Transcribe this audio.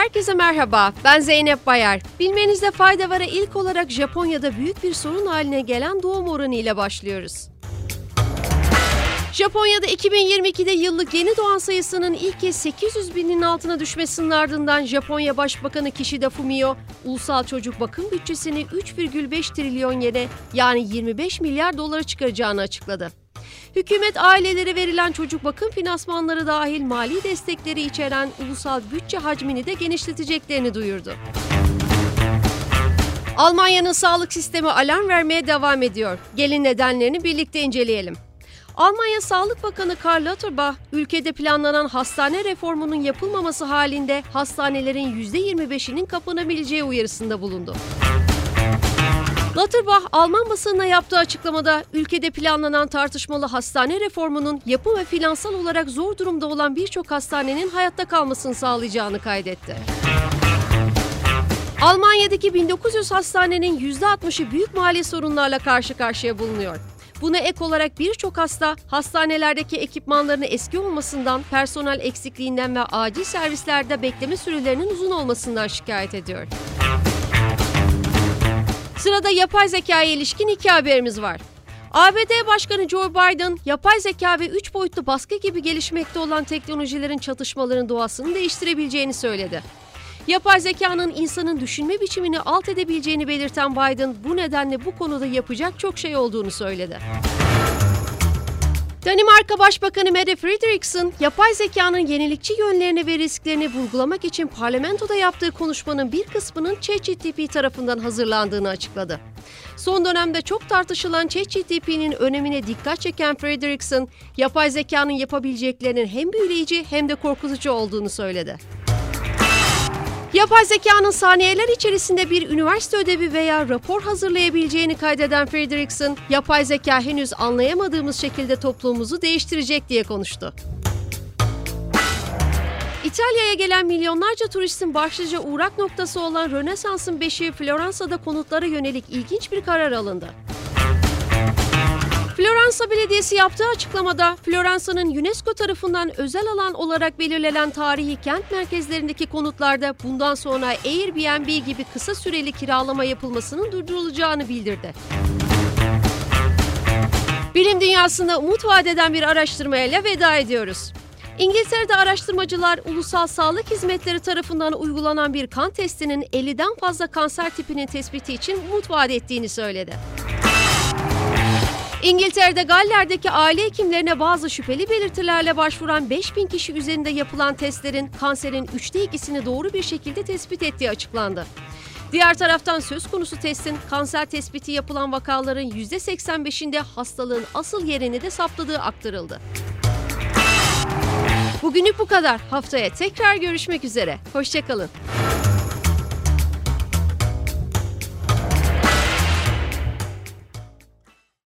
herkese merhaba. Ben Zeynep Bayar. Bilmenizde fayda var'a ilk olarak Japonya'da büyük bir sorun haline gelen doğum oranı ile başlıyoruz. Japonya'da 2022'de yıllık yeni doğan sayısının ilk kez 800 binin altına düşmesinin ardından Japonya Başbakanı Kishida Fumio, ulusal çocuk bakım bütçesini 3,5 trilyon yene yani 25 milyar dolara çıkaracağını açıkladı. Hükümet ailelere verilen çocuk bakım finansmanları dahil mali destekleri içeren ulusal bütçe hacmini de genişleteceklerini duyurdu. Almanya'nın sağlık sistemi alarm vermeye devam ediyor. Gelin nedenlerini birlikte inceleyelim. Almanya Sağlık Bakanı Karl Lauterbach, ülkede planlanan hastane reformunun yapılmaması halinde hastanelerin %25'inin kapanabileceği uyarısında bulundu. Lauterbach, Alman basınına yaptığı açıklamada ülkede planlanan tartışmalı hastane reformunun yapı ve finansal olarak zor durumda olan birçok hastanenin hayatta kalmasını sağlayacağını kaydetti. Almanya'daki 1900 hastanenin %60'ı büyük mali sorunlarla karşı karşıya bulunuyor. Buna ek olarak birçok hasta hastanelerdeki ekipmanların eski olmasından, personel eksikliğinden ve acil servislerde bekleme sürelerinin uzun olmasından şikayet ediyor. Sırada yapay zekaya ilişkin iki haberimiz var. ABD Başkanı Joe Biden, yapay zeka ve 3 boyutlu baskı gibi gelişmekte olan teknolojilerin çatışmaların doğasını değiştirebileceğini söyledi. Yapay zekanın insanın düşünme biçimini alt edebileceğini belirten Biden, bu nedenle bu konuda yapacak çok şey olduğunu söyledi. Danimarka Başbakanı Mette Frederiksen, yapay zekanın yenilikçi yönlerini ve risklerini vurgulamak için parlamentoda yaptığı konuşmanın bir kısmının ChatGPT tarafından hazırlandığını açıkladı. Son dönemde çok tartışılan ChatGPT'nin önemine dikkat çeken Frederiksen, yapay zekanın yapabileceklerinin hem büyüleyici hem de korkutucu olduğunu söyledi. Yapay zekanın saniyeler içerisinde bir üniversite ödevi veya rapor hazırlayabileceğini kaydeden Frederiksen, yapay zeka henüz anlayamadığımız şekilde toplumumuzu değiştirecek diye konuştu. İtalya'ya gelen milyonlarca turistin başlıca uğrak noktası olan Rönesans'ın beşiği Floransa'da konutlara yönelik ilginç bir karar alındı. Floransa Belediyesi yaptığı açıklamada Floransa'nın UNESCO tarafından özel alan olarak belirlenen tarihi kent merkezlerindeki konutlarda bundan sonra Airbnb gibi kısa süreli kiralama yapılmasının durdurulacağını bildirdi. Bilim dünyasında umut vadeden bir araştırmayla veda ediyoruz. İngiltere'de araştırmacılar ulusal sağlık hizmetleri tarafından uygulanan bir kan testinin 50'den fazla kanser tipinin tespiti için umut vaat ettiğini söyledi. İngiltere'de Galler'deki aile hekimlerine bazı şüpheli belirtilerle başvuran 5000 kişi üzerinde yapılan testlerin kanserin üçte ikisini doğru bir şekilde tespit ettiği açıklandı. Diğer taraftan söz konusu testin kanser tespiti yapılan vakaların %85'inde hastalığın asıl yerini de saptadığı aktarıldı. Bugünlük bu kadar. Haftaya tekrar görüşmek üzere. Hoşçakalın.